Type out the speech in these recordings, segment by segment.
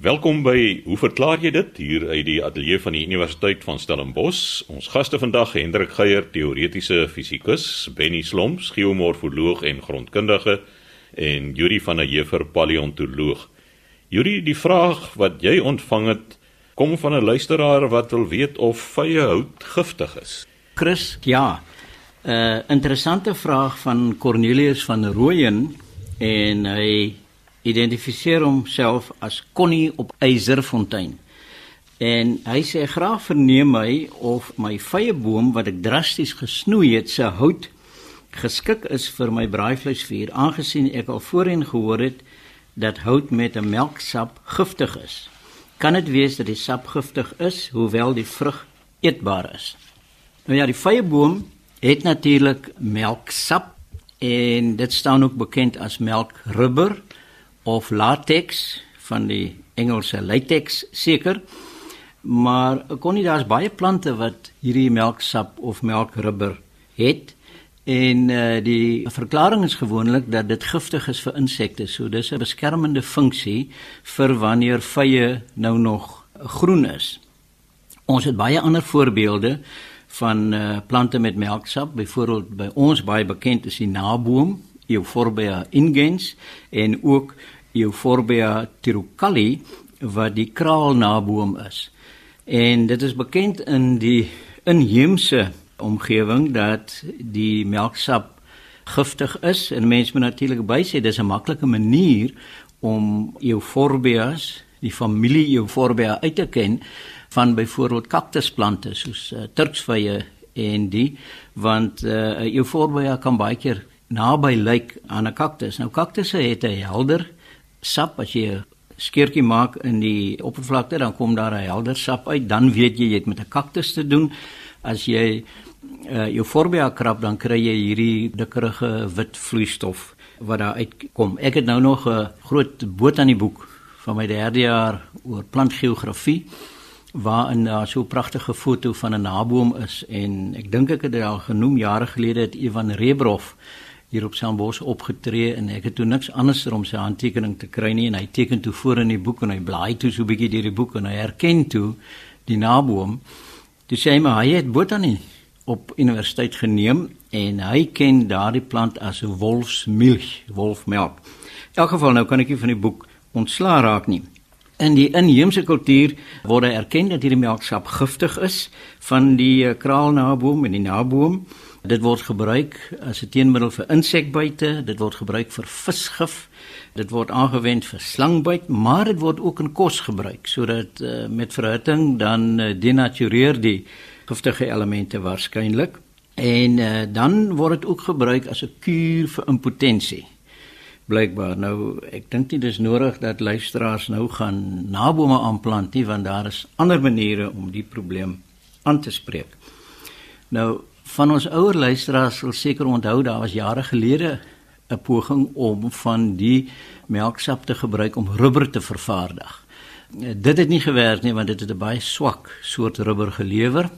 Welkom by Hoe verklaar jy dit hier uit die ateljee van die Universiteit van Stellenbosch. Ons gaste vandag Hendrik Geier, teoretiese fisikus, Benny Slomps, geomorfoloog en grondkundige en Yuri van der Heever, paleontoloog. Yuri, die vraag wat jy ontvang het, kom van 'n luisteraar wat wil weet of vye hout giftig is. Chris, ja. 'n uh, Interessante vraag van Cornelius van Rooyen en hy identifiseer homself as Connie op Eyserfontein. En hy sê graag verneem my of my vye boom wat ek drasties gesnoei het se hout geskik is vir my braaivleisvuur aangesien ek al voorheen gehoor het dat hout met 'n melksap giftig is. Kan dit wees dat die sap giftig is hoewel die vrug eetbaar is? Nou ja, die vye boom het natuurlik melksap en dit staan ook bekend as melkrubber of latex van die Engelse latex seker. Maar kon nie daar's baie plante wat hierdie melksap of melkrubber het en uh, die verklaring is gewoonlik dat dit giftig is vir insekte. So dis 'n beskermende funksie vir wanneer vye nou nog groen is. Ons het baie ander voorbeelde van uh, plante met melksap. Byvoorbeeld by ons baie bekend is die naboom Euphorbia ingens en ook Euphorbia tirucali wat die kraalnaboom is. En dit is bekend in die inheemse omgewing dat die melksap giftig is en mense moet natuurlik bysê dis 'n maklike manier om Euphorbias, die familie Euphorbia uit te ken van byvoorbeeld kaktusplante soos uh, turksvye en die want uh, Euphorbia kan baie keer naby lyk aan 'n kaktus. Nou kaktusse het 'n helder sap as jy 'n skeurtjie maak in die oppervlakte dan kom daar 'n helder sap uit. Dan weet jy jy het met 'n kaktus te doen. As jy uh, Euphorbia krap dan kry jy hierdie dikkerige wit vloeistof wat daar uitkom. Ek het nou nog 'n groot boot aan die boek van my derde jaar oor plantgeografie waarin daar so 'n pragtige foto van 'n naboom is en ek dink ek het dit al genoem jare gelede het Ivan Rebrov hier op Sambos opgetree en ek het toe niks anders om sy handtekening te kry nie en hy teken toe voor in die boek en hy blaai toe so 'n bietjie deur die boek en hy herken toe die naboom. Dis sê maar hy het botanie op universiteit geneem en hy ken daardie plant as wolfsmilch, wolfmelk. In elk geval nou kan ek nie van die boek ontslaa raak nie. In die inheemse kultuur word erken dat hierdie melksap giftig is van die eh, kraalnaboom en die naboom. Dit word gebruik as 'n teenmiddel vir insekbyte, dit word gebruik vir visgif, dit word aangewend vir slangbyt, maar dit word ook in kos gebruik sodat uh, met verhitting dan uh, denatureer die giftige elemente waarskynlik. En uh, dan word dit ook gebruik as 'n kuur vir impotensie blykbaar nou ek dink nie dis nodig dat luisteraars nou gaan nabome aanplant nie want daar is ander maniere om die probleem aan te spreek. Nou van ons ouer luisteraars sal seker onthou daar was jare gelede 'n poging om van die melksap te gebruik om rubber te vervaardig. Dit het nie gewerk nie want dit het 'n baie swak soort rubber gelewer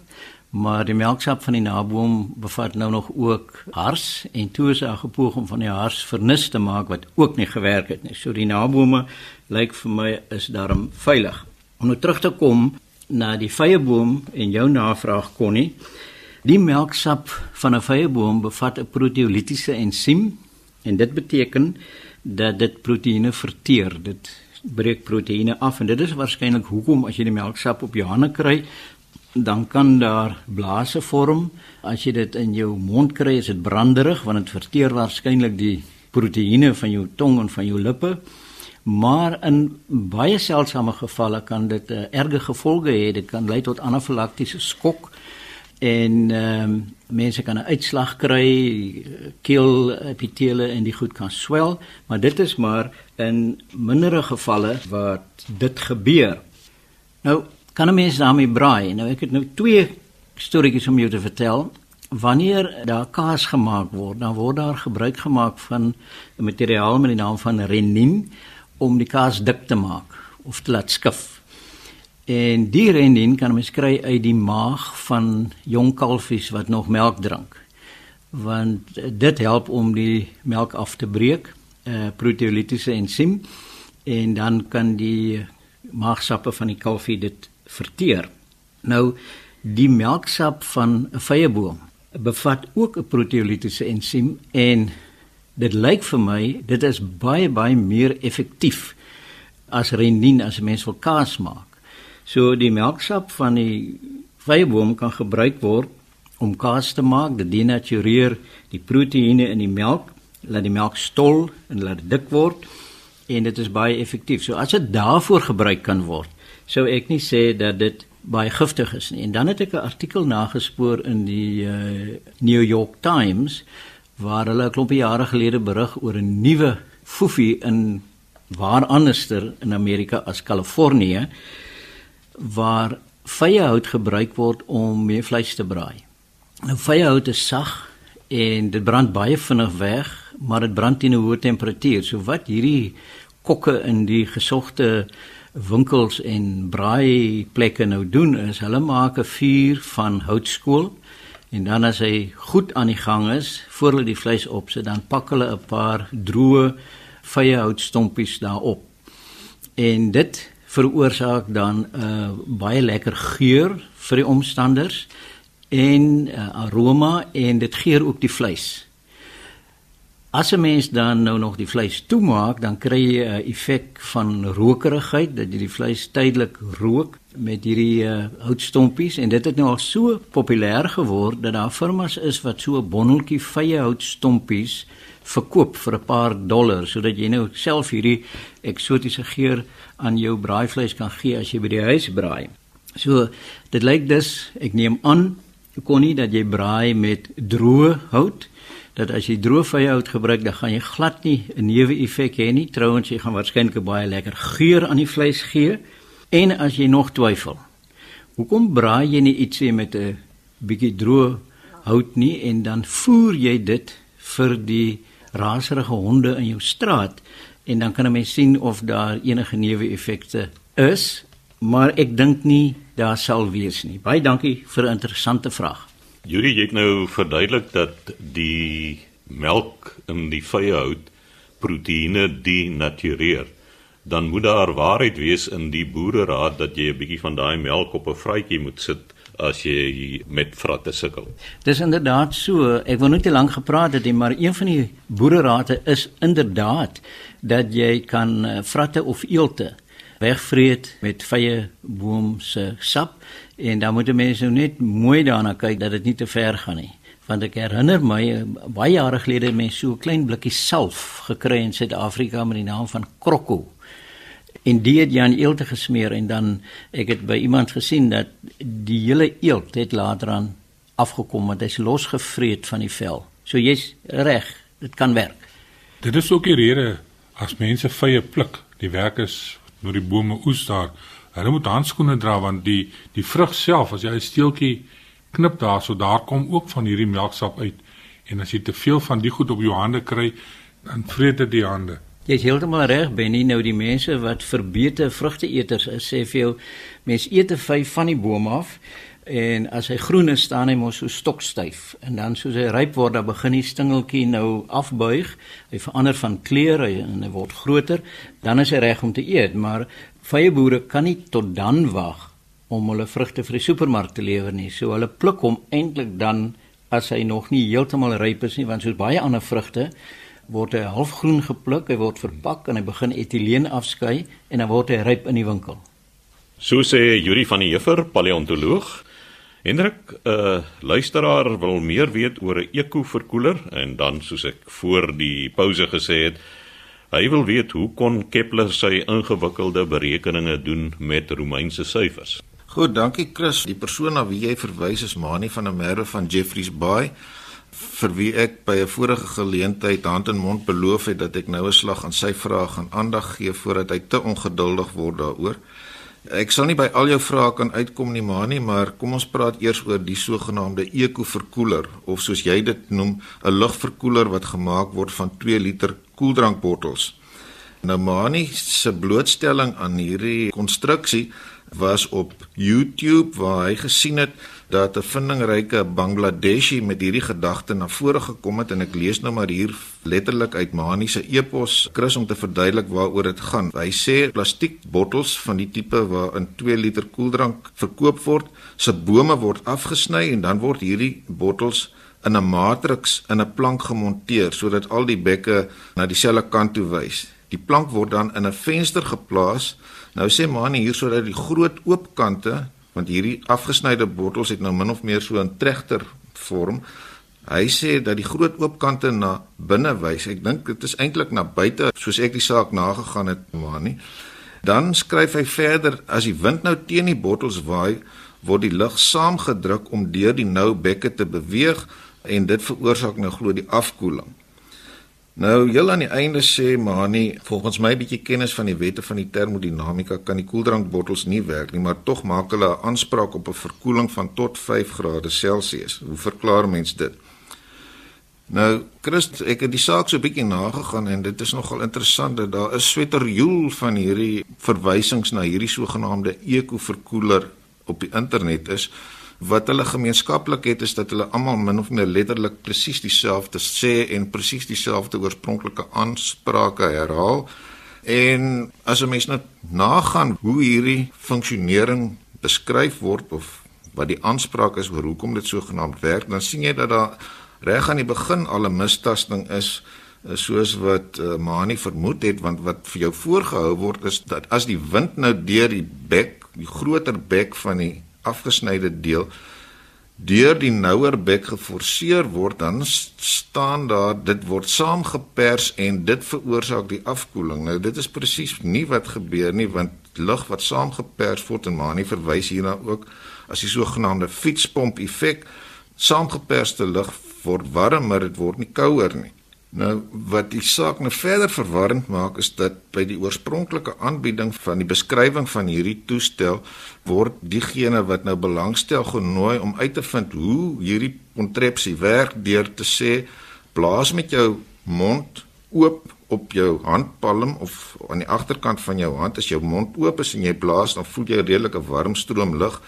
maar die melksap van die naboom bevat nou nog ook hars en toe is daar gepoog om van die hars vernis te maak wat ook nie gewerk het nie. So die nabome lyk vir my is daarom veilig. Om nou terug te kom na die vyeboom en jou navraag konnie. Die melksap van 'n vyeboom bevat 'n proteolitiese ensiem en dit beteken dat dit proteïene verteer. Dit breek proteïene af en dit is waarskynlik hoekom as jy die melksap op jou hande kry dan kan daar blaase vorm. As jy dit in jou mond kry, is dit branderig want dit verteer waarskynlik die proteïene van jou tong en van jou lippe. Maar in baie seldsame gevalle kan dit uh, erge gevolge hê. Dit kan lei tot anafilaktiese skok en ehm um, mense kan 'n uitslag kry, keel epitele en die goed kan swel, maar dit is maar in mindere gevalle wat dit gebeur. Nou kan 'n mens daarmee braai. Nou ek het nou twee storieetjies om jou te vertel. Wanneer daar kaas gemaak word, dan word daar gebruik gemaak van 'n materiaal met die naam van renin om die kaas dik te maak of te laat skif. En die renin kan mens kry uit die maag van jong kalfies wat nog melk drink. Want dit help om die melk af te breek, 'n uh, proteolitiese ensiem en dan kan die maagsappe van die kalfie dit verteer. Nou die melksap van 'n vyeboom bevat ook 'n proteolitiese ensiem en dit lyk vir my dit is baie baie meer effektief as renien as 'n mens wil kaas maak. So die melksap van die vyeboom kan gebruik word om kaas te maak. Dit denatureer die proteïene in die melk, laat die melk stol en laat dit dik word en dit is baie effektief. So as dit daarvoor gebruik kan word, sou ek nie sê dat dit baie giftig is nie. En dan het ek 'n artikel nagespoor in die uh, New York Times waar hulle 'n klompie jare gelede berig oor 'n nuwe foefie in waar anderster in Amerika as Kalifornië waar vyehout gebruik word om mee vleis te braai. Nou vyehout is sag en dit brand baie vinnig weg, maar dit brand teen 'n hoë temperatuur. So wat hierdie kokke in die gesogte winkels en braai plekke nou doen is hulle maak 'n vuur van houtskool en dan as hy goed aan die gang is voor hulle die vleis opsit dan pak hulle 'n paar droë vye houtstompies daarop en dit veroorsaak dan 'n uh, baie lekker geur vir die omstanders en uh, aroma en dit geur ook die vleis. As 'n mens dan nou nog die vleis toemaak, dan kry jy 'n effek van rokerigheid dat jy die vleis tydelik rook met hierdie uh, houtstompies en dit het nou al so populêr geword dat daar firmas is wat so 'n bonneltjie vye houtstompies verkoop vir 'n paar dollar sodat jy nou self hierdie eksotiese geur aan jou braaivleis kan gee as jy by die huis braai. So dit lyk dus ek neem aan kon nie dat jy braai met droë hout dat as jy droë vyehout gebruik, dan gaan jy glad nie 'n neuwe effek hê nie. Trouwens, jy gaan waarskynlik baie lekker geur aan die vleis gee. En as jy nog twyfel, hoekom braai jy nie ietsie met 'n bietjie droë hout nie en dan voer jy dit vir die raserige honde in jou straat en dan kan 'n mens sien of daar enige neuwe effekte is, maar ek dink nie daar sal wees nie. Baie dankie vir 'n interessante vraag. Juri het nou verduidelik dat die melk in die vyehout proteïene denatureer. Dan moet daar waarheid wees in die boereraad dat jy 'n bietjie van daai melk op 'n vrytjie moet sit as jy met vratte sukkel. Dis inderdaad so. Ek wou net te lank gepraat het, maar een van die boererade is inderdaad dat jy kan eh, vratte of eelte wegvreet met vye boom se sap En dan moet mense nou net mooi daarna kyk dat dit nie te ver gaan nie. Want ek herinner my baie jare gelede het mense so 'n klein blikkie salf gekry in Suid-Afrika met die naam van Krokko. En dit het Jan eelt gesmeer en dan ek het by iemand gesien dat die hele eelt het later aan afgekom want hy's losgevreet van die vel. So jy's reg, dit kan werk. Dit is ook die rede as mense vye pluk, die werkers met die bome oes daar Hulle moet handskoene dra want die die vrug self as jy 'n steeltjie knip daarso daar kom ook van hierdie melksap uit en as jy te veel van die goed op jou hande kry dan vreet dit die hande. Jy is heeltemal reg Benny. Nou die mense wat verbeter vrugteeters is sê vir jou mense eet te vyf van die boom af en as hy groen is staan hy mos so stokstyf. En dan soos hy ryp word dan begin die stingeltjie nou afbuig. Hy verander van kleur en hy word groter. Dan is hy reg om te eet maar vye boere kan nie tot dan wag om hulle vrugte vir die supermark te lewer nie. So hulle pluk hom eintlik dan as hy nog nie heeltemal ryp is nie, want soos baie ander vrugte word hy halfgroen gepluk, hy word verpak en hy begin etileen afskei en dan word hy ryp in die winkel. So sê Yuri van die Heffer, paleontoloog. Hendrik, 'n uh, luisteraar wil meer weet oor 'n ekoverkoeler en dan soos ek voor die pouse gesê het, Hy wil weet hoe kon Kepler sy ingewikkelde berekeninge doen met Romeinse syfers. Goed, dankie Chris. Die persoon na wie jy verwys is Mani van der Merwe van Jeffreys Bay vir wie ek by 'n vorige geleentheid hand en mond beloof het dat ek nou 'n slag aan sy vrae gaan aandag gee voordat hy te ongeduldig word daaroor. Ek sal nie by al jou vrae kan uitkom nie, Mani, maar kom ons praat eers oor die sogenaamde ekoverkoeler of soos jy dit noem, 'n lugverkoeler wat gemaak word van 2 liter koeldrankbottels. Nou Mani se blootstelling aan hierdie konstruksie was op YouTube waar hy gesien het dat 'n vindingryke Bangladeshi met hierdie gedagte na vore gekom het en ek lees nou maar hier letterlik uit Mani se epos Chris om te verduidelik waaroor dit gaan. Hy sê plastiek bottels van die tipe waarin 2 liter koeldrank verkoop word, se bome word afgesny en dan word hierdie bottels in 'n matriks in 'n plank gemonteer sodat al die bekke na dieselfde kant toe wys. Die plank word dan in 'n venster geplaas. Nou sê Mani hier sodat die groot oop kante want hierdie afgesnyde bottels het nou min of meer so 'n trechter vorm. Hy sê dat die groot oopkante na binne wys. Ek dink dit is eintlik na buite soos ek die saak nagegaan het, maar nie. Dan skryf hy verder as die wind nou teen die bottels waai, word die lug saamgedruk om deur die nou bekke te beweeg en dit veroorsaak nou glo die afkoeling. Nou heel aan die einde sê Mani, volgens my bietjie kennis van die wette van die termodinamika kan die koeldrankbottels nie werk nie, maar tog maak hulle 'n aanspraak op 'n verkoeling van tot 5 grade Celsius. Hoe verklaar mens dit? Nou, Christ, ek het die saak so 'n bietjie nagegaan en dit is nogal interessant dat daar 'n sweterjoel van hierdie verwysings na hierdie sogenaamde eco-verkoeler op die internet is wat hulle gemeenskaplik het is dat hulle almal min of meer letterlik presies dieselfde sê en presies dieselfde oorspronklike aansprake herhaal. En as 'n mens nou nagaan hoe hierdie funksionering beskryf word of wat die aanspraak is oor hoekom dit sogenaamd werk, dan sien jy dat daar reg aan die begin al 'n mistasting is eh, soos wat uh, Mani vermoed het want wat vir jou voorgehou word is dat as die wind nou deur die bek, die groter bek van die afgesnyde deel deur die nouer bek geforseer word dan staan daar dit word saamgepers en dit veroorsaak die afkoeling. Nou dit is presies nie wat gebeur nie want lug wat saamgepers word en Mani verwys hierna ook as die sogenaamde fietspomp effek saamgeperste lug word warmer, dit word nie kouer nie. Nou wat die saak nou verder verwarrend maak is dat by die oorspronklike aanbieding van die beskrywing van hierdie toestel word diegene wat nou belangstel genooi om uit te vind hoe hierdie kontrepsie werk deur te sê blaas met jou mond oop op jou handpalm of aan die agterkant van jou hand. As jou mond oop is en jy blaas dan voel jy 'n redelike warm stroom lug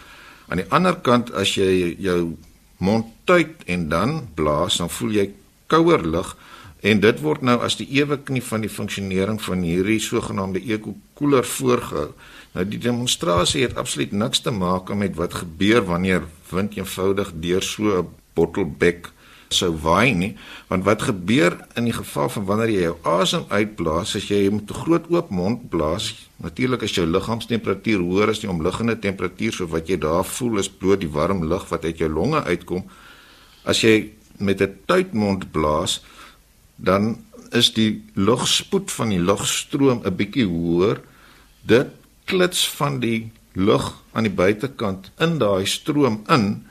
aan die ander kant as jy jou mond tuit en dan blaas dan voel jy kouer lug En dit word nou as die ewe knie van die funksionering van hierdie sogenaamde eco-koeler voorgehou. Nou die demonstrasie het absoluut niks te maak met wat gebeur wanneer wind eenvoudig deur so 'n bottelbek sou waai nie, want wat gebeur in die geval van wanneer jy jou asem uitblaas, as jy met 'n groot oop mond blaas, natuurlik as jou liggaamstemperatuur hoër as die omliggende temperatuur, so wat jy daar voel is bloot die warm lug wat uit jou longe uitkom. As jy met 'n tuitmond blaas, dan is die lugspoed van die lugstroom 'n bietjie hoër. Dit klits van die lug aan die buitekant in daai stroom in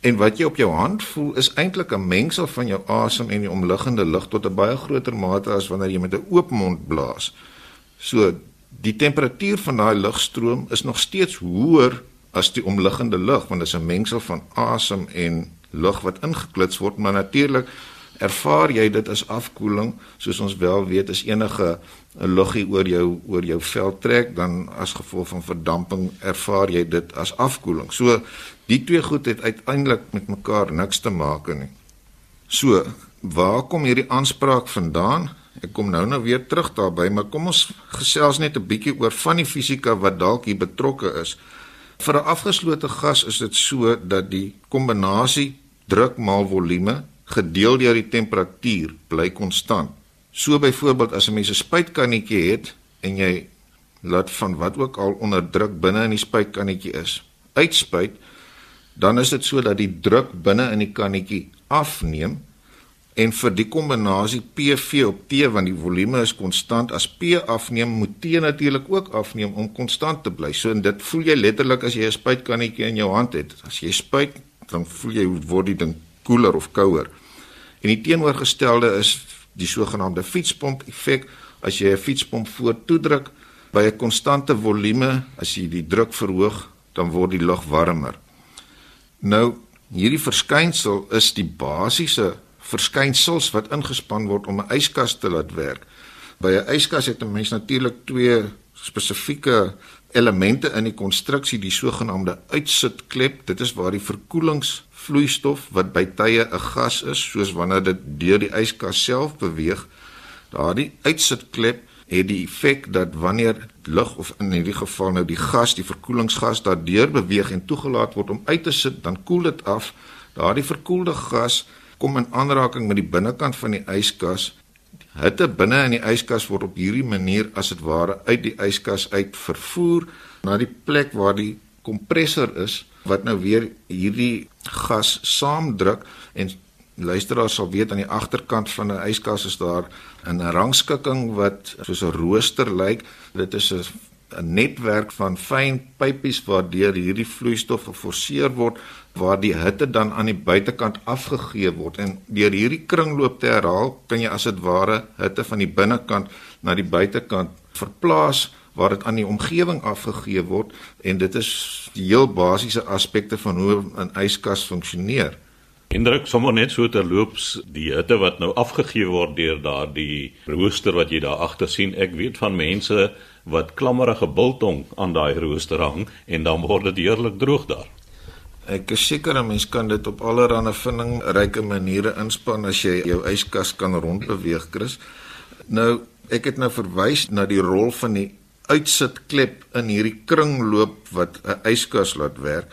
en wat jy op jou hand voel is eintlik 'n mengsel van jou asem en die omliggende lug tot 'n baie groter mate as wanneer jy met 'n oop mond blaas. So die temperatuur van daai lugstroom is nog steeds hoër as die omliggende lug want dit is 'n mengsel van asem en lug wat ingeklits word, maar natuurlik ervaar jy dit as afkoeling soos ons wel weet as enige 'n luggie oor jou oor jou vel trek dan as gevolg van verdamping ervaar jy dit as afkoeling. So die twee goed het uiteindelik met mekaar niks te maak nie. So, waar kom hierdie aanspraak vandaan? Ek kom nou nou weer terug daarby, maar kom ons gesels net 'n bietjie oor van die fisika wat dalk hier betrokke is. Vir 'n afgeslote gas is dit so dat die kombinasie druk maal volume gedeel deur die temperatuur bly konstant. So byvoorbeeld as 'n mens 'n spuitkannetjie het en jy laat van wat ook al onder druk binne in die spuitkannetjie is, uitspuit, dan is dit so dat die druk binne in die kannetjie afneem en vir die kombinasie PV op T want die volume is konstant as P afneem moet T natuurlik ook afneem om konstant te bly. So en dit voel jy letterlik as jy 'n spuitkannetjie in jou hand het. As jy spuit, dan voel jy hoe word die ding koeler of kouer. En die teenoorgestelde is die sogenaamde fietspomp effek. As jy 'n fietspomp voortoedruk by 'n konstante volume, as jy die druk verhoog, dan word die lug warmer. Nou, hierdie verskynsel is die basiese verskynsels wat ingespan word om 'n yskas te laat werk. By 'n yskas het 'n mens natuurlik twee spesifieke elemente in die konstruksie, die sogenaamde uitsitklep. Dit is waar die verkoelingsvloeistof wat by tye 'n gas is, soos wanneer dit deur die yskas self beweeg, daardie uitsitklep het die effek dat wanneer lug of in hierdie geval nou die gas, die verkoelingsgas daardeur beweeg en toegelaat word om uit te sit, dan koel dit af. Daardie verkoelde gas kom in aanraking met die binnekant van die yskas. Hitte binne in die yskas word op hierdie manier as dit ware uit die yskas uit vervoer na die plek waar die kompressor is wat nou weer hierdie gas saamdruk en luisteraars sal weet aan die agterkant van 'n yskas is daar 'n rangskikking wat soos 'n rooster lyk. Dit is 'n 'n netwerk van fyn pypies waardeur hierdie vloeistof geforseer word waar die hitte dan aan die buitekant afgegee word en deur hierdie kringloop te herhaal kan jy as dit ware hitte van die binnekant na die buitekant verplaas waar dit aan die omgewing afgegee word en dit is die heel basiese aspekte van hoe 'n yskas funksioneer. Indruk sommer net so terloops die hitte wat nou afgegee word deur daardie rooster wat jy daar agter sien. Ek weet van mense wat klammerige biltong aan daai rooster hang en dan word dit heerlik droog daar. Ek is seker 'n mens kan dit op allerlei vindingryke maniere inspann as jy jou yskas kan rondbeweeg, Chris. Nou, ek het nou verwys na die rol van die uitsitklep in hierdie kringloop wat 'n yskas laat werk.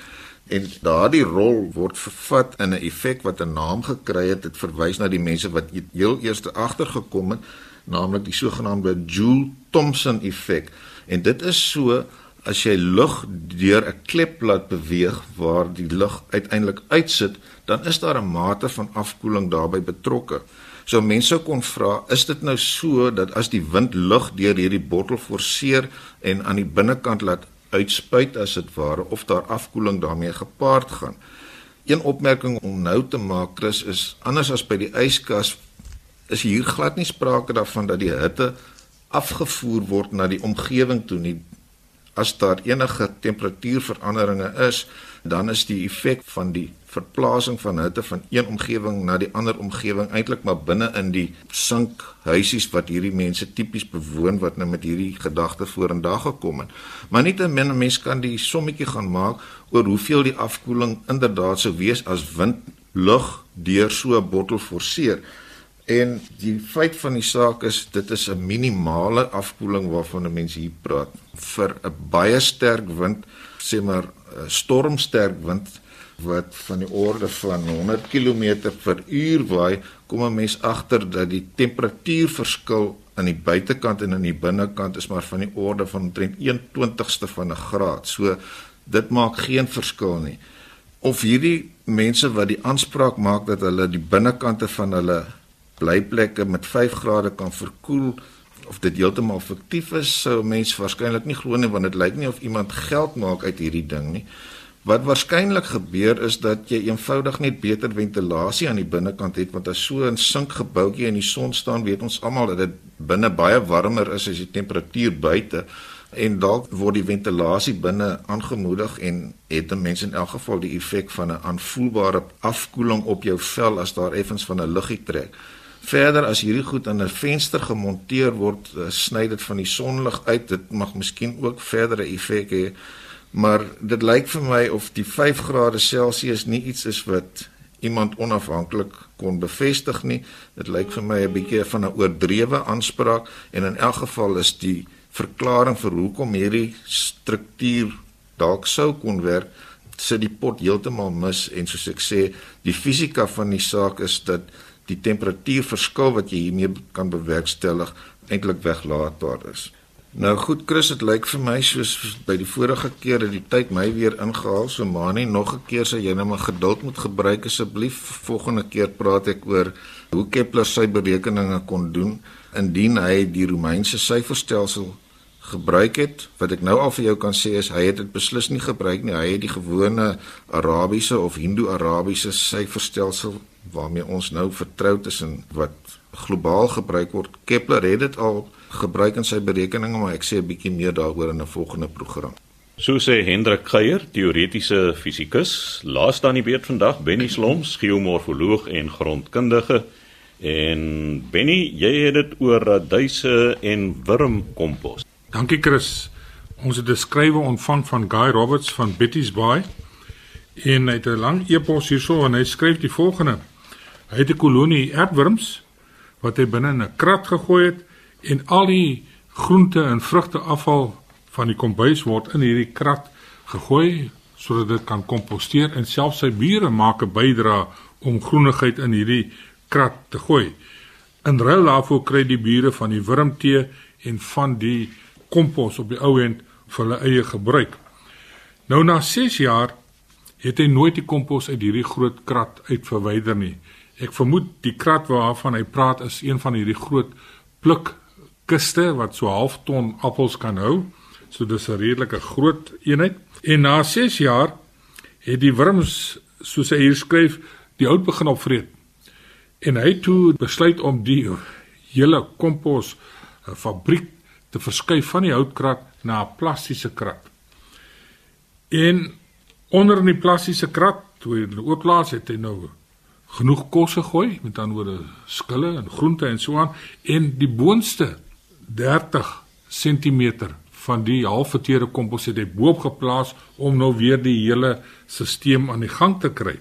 En daardie rol word vervat in 'n effek wat 'n naam gekry het. Dit verwys na die mense wat heel eers agtergekom het naamlik die sogenaamde Joule-Thomson effek en dit is so as jy lug deur 'n klep laat beweeg waar die lug uiteindelik uitsit dan is daar 'n mate van afkoeling daarbey betrokke So mense kon vra, is dit nou so dat as die wind lug deur hierdie bottel forceer en aan die binnekant laat uitspuit as dit ware of daar afkoeling daarmee gepaard gaan. Een opmerking om nou te maak Chris is anders as by die yskas is hier glad nie sprake daarvan dat die hitte afgevoer word na die omgewing toe nie. As daar enige temperatuurveranderinge is, dan is die effek van die verplasing van hitte van een omgewing na die ander omgewing eintlik maar binne in die sinkhuisies wat hierdie mense tipies bewoon wat nou met hierdie gedagte vorendag gekom het. Maar nietemin 'n mens kan die sommetjie gaan maak oor hoeveel die afkoeling inderdaad sou wees as wind lug deur so 'n bottel forceer. En die feit van die saak is dit is 'n minimale afkoeling waarvan 'n mens hier praat vir 'n baie sterk wind, sê maar 'n stormsterk wind wat van die orde van 100 km per uur waai, kom 'n mens agter dat die temperatuurverskil aan die buitekant en aan die binnekant is maar van die orde van omtrent 1/20ste van 'n graad. So dit maak geen verskil nie. Of hierdie mense wat die aanspraak maak dat hulle die binnekante van hulle blyplekke met 5 grade kan verkoel of dit heeltemal fiktief is, sou mense waarskynlik nie glo nie want dit lyk nie of iemand geld maak uit hierdie ding nie. Wat waarskynlik gebeur is dat jy eenvoudig net beter ventilasie aan die binnekant het want as so 'n sinkgebouetjie in die son staan, weet ons almal dat dit binne baie warmer is as die temperatuur buite en dalk word die ventilasie binne aangemoedig en het 'n mens in elk geval die effek van 'n aanvoelbare afkoeling op jou vel as daar effens van 'n luggie trek. Verder as hierdie goed aan 'n venster gemonteer word, eh, sny dit van die sonlig uit. Dit mag miskien ook verdere effek hê maar dit lyk vir my of die 5 grade Celsius nie iets is wat iemand onafhanklik kon bevestig nie. Dit lyk vir my 'n bietjie van 'n oordrewe aanspraak en in elk geval is die verklaring vir hoekom hierdie struktuur dalk sou kon werk sit die pot heeltemal mis en soos ek sê, die fisika van die saak is dat die temperatuurverskil wat jy hiermee kan bewerkstellig eintlik weglaatbaar is. Nou goed Chris, dit lyk vir my soos by die vorige keer dat die tyd my weer ingehaal, so Mani, nog 'n keer sê jy nou maar geduld moet gebruik asseblief. Volgende keer praat ek oor hoe Kepler sy berekeninge kon doen indien hy die Romeinse syferstelsel gebruik het. Wat ek nou al vir jou kan sê is hy het dit beslis nie gebruik nie. Hy het die gewone Arabiese of Hindu-Arabiese syferstelsel waarmee ons nou vertroud is en wat globaal gebruik word. Kepler het dit al gebruik in sy berekeninge, maar ek sê 'n bietjie meer daaroor in 'n volgende program. So sê Hendrik Geier, teoretiese fisikus, laaste aan die beurt vandag Benny Sloms, geomorfoloog en grondkundige. En Benny, jy het dit oor raduise en wurmkompos. Dankie Chris. Ons het 'n skrywe ontvang van Guy Roberts van Betty's Bay en hy het 'n lang e-pos hierso en hy skryf die volgende. Hy het 'n kolonie aardwurms wat hy binne in 'n krat gegooi het en al die groente en vrugte afval van die kombuis word in hierdie krat gegooi sodat dit kan komposteer en selfs sy bure maak 'n bydrae om groenigheid in hierdie krat te gooi. In ruil daarvoor kry die bure van die wurmtee en van die kompos op die ou end vir hulle eie gebruik. Nou na 6 jaar het hy nooit die kompos uit hierdie groot krat uitverwyder nie. Ek vermoed die krat waarvan hy praat is een van hierdie groot plukkiste wat so half ton appels kan hou. So dis 'n redelike groot eenheid. En na 6 jaar het die wurms soos hy hier skryf, die hout begin opvreet. En hy het besluit om die hele kompos eh, fabriek te verskuif van die houtkrat na 'n plastiese krat. En onder in die plastiese krat, toe hy ook laas het hy nou genoeg kos gegooi, met dan oor skille en groente en so aan en die boonste 30 cm van die halfverteerde kompos het hy boop geplaas om nou weer die hele stelsel aan die gang te kry.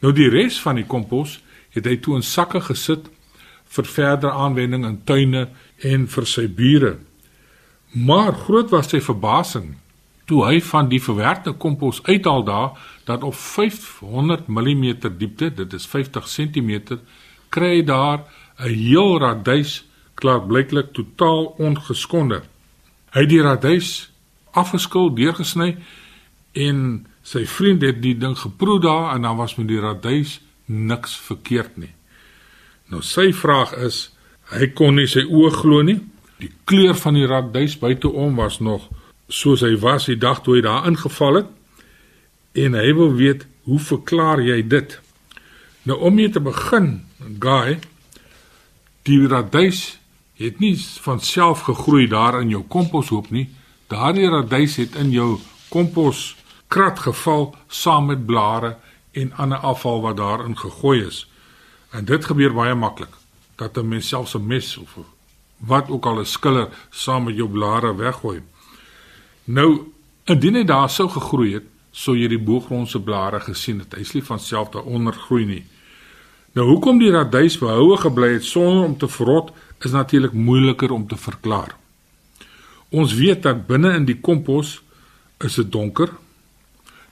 Nou die res van die kompos het hy toe in sakke gesit vir verdere aanwending in tuine en vir sy bure. Maar groot was sy verbasing toe hy van die verwerkte kompos uithaal daar dat op 500 mm diepte, dit is 50 cm, kry hy daar 'n heel radys klaarblyklik totaal ongeskonde. Hy het die radys afgeskil, deurgesny en sy vriend het die ding geproe daar en dan was met die radys niks verkeerd nie. Nou sy vraag is, hy kon nie sy oë glo nie. Die kleur van die radys buiteom was nog soos hy was die dag toe hy daar ingeval het en hy wil weet hoe verklaar jy dit nou om mee te begin guy die radys het nie van self gegroei daar in jou komposhoop nie daardie radys het in jou kompos krat geval saam met blare en ander afval wat daarin gegooi is en dit gebeur baie maklik dat 'n mens selfs 'n mes of wat ook al 'n skiller saam met jou blare weggooi Nou, indien hy daar sou gegroei het, sou jy die boogrondse blare gesien het. Hy's nie van self daaronder groei nie. Nou hoekom die radys behoue gebly het sonder om te verrot, is natuurlik moeiliker om te verklaar. Ons weet dat binne in die kompos is dit donker.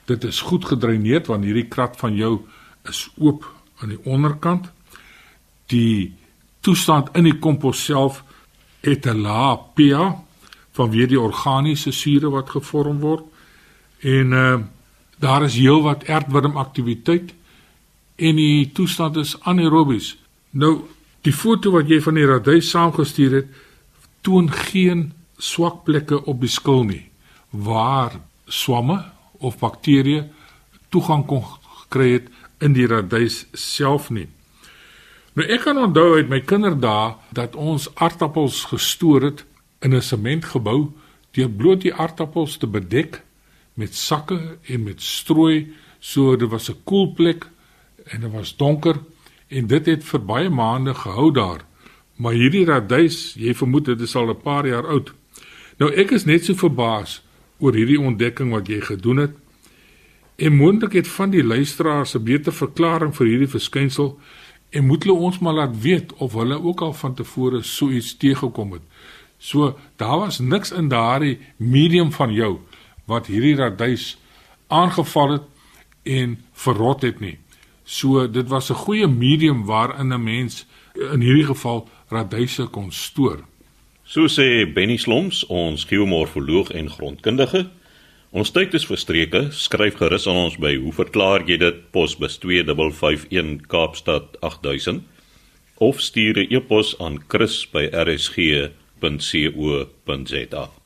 Dit is goed gedreineerd want hierdie krat van jou is oop aan die onderkant. Die toestand in die kompos self het 'n lae pH vanweë die organiese sure wat gevorm word. En uh daar is heelwat aardwurm aktiwiteit en die toestand is anaerobies. Nou die foto wat jy van die radys saamgestuur het, toon geen swak plekke op die skil nie waar swamme of bakterieë toegang kon gekry het in die radys self nie. Nou ek kan onthou uit my kinderdae dat ons aardappels gestoor het in 'n sementgebou deur bloot die aardappels te bedek met sakke en met strooi so dit was 'n koel plek en dit was donker en dit het vir baie maande gehou daar. Maar hierdie radys jy vermoed dit is al 'n paar jaar oud. Nou ek is net so verbaas oor hierdie ontdekking wat jy gedoen het. En moontlik het van die luisteraars 'n beter verklaring vir hierdie verskynsel en moet hulle ons maar laat weet of hulle ook al van tevore so iets teëgekom het. So daar was niks in daardie medium van jou wat hierdie radys aangeval het en verrot het nie. So dit was 'n goeie medium waarin 'n mens in hierdie geval radyse kon stoor. So sê Benny Sloms, ons geomorfoloog en grondkundige. Ons tyd is verstreke. Skryf gerus aan ons by hoe verklaar jy dit posbus 2551 Kaapstad 8000 of stuur 'n e-pos aan chris@rsg www.co.za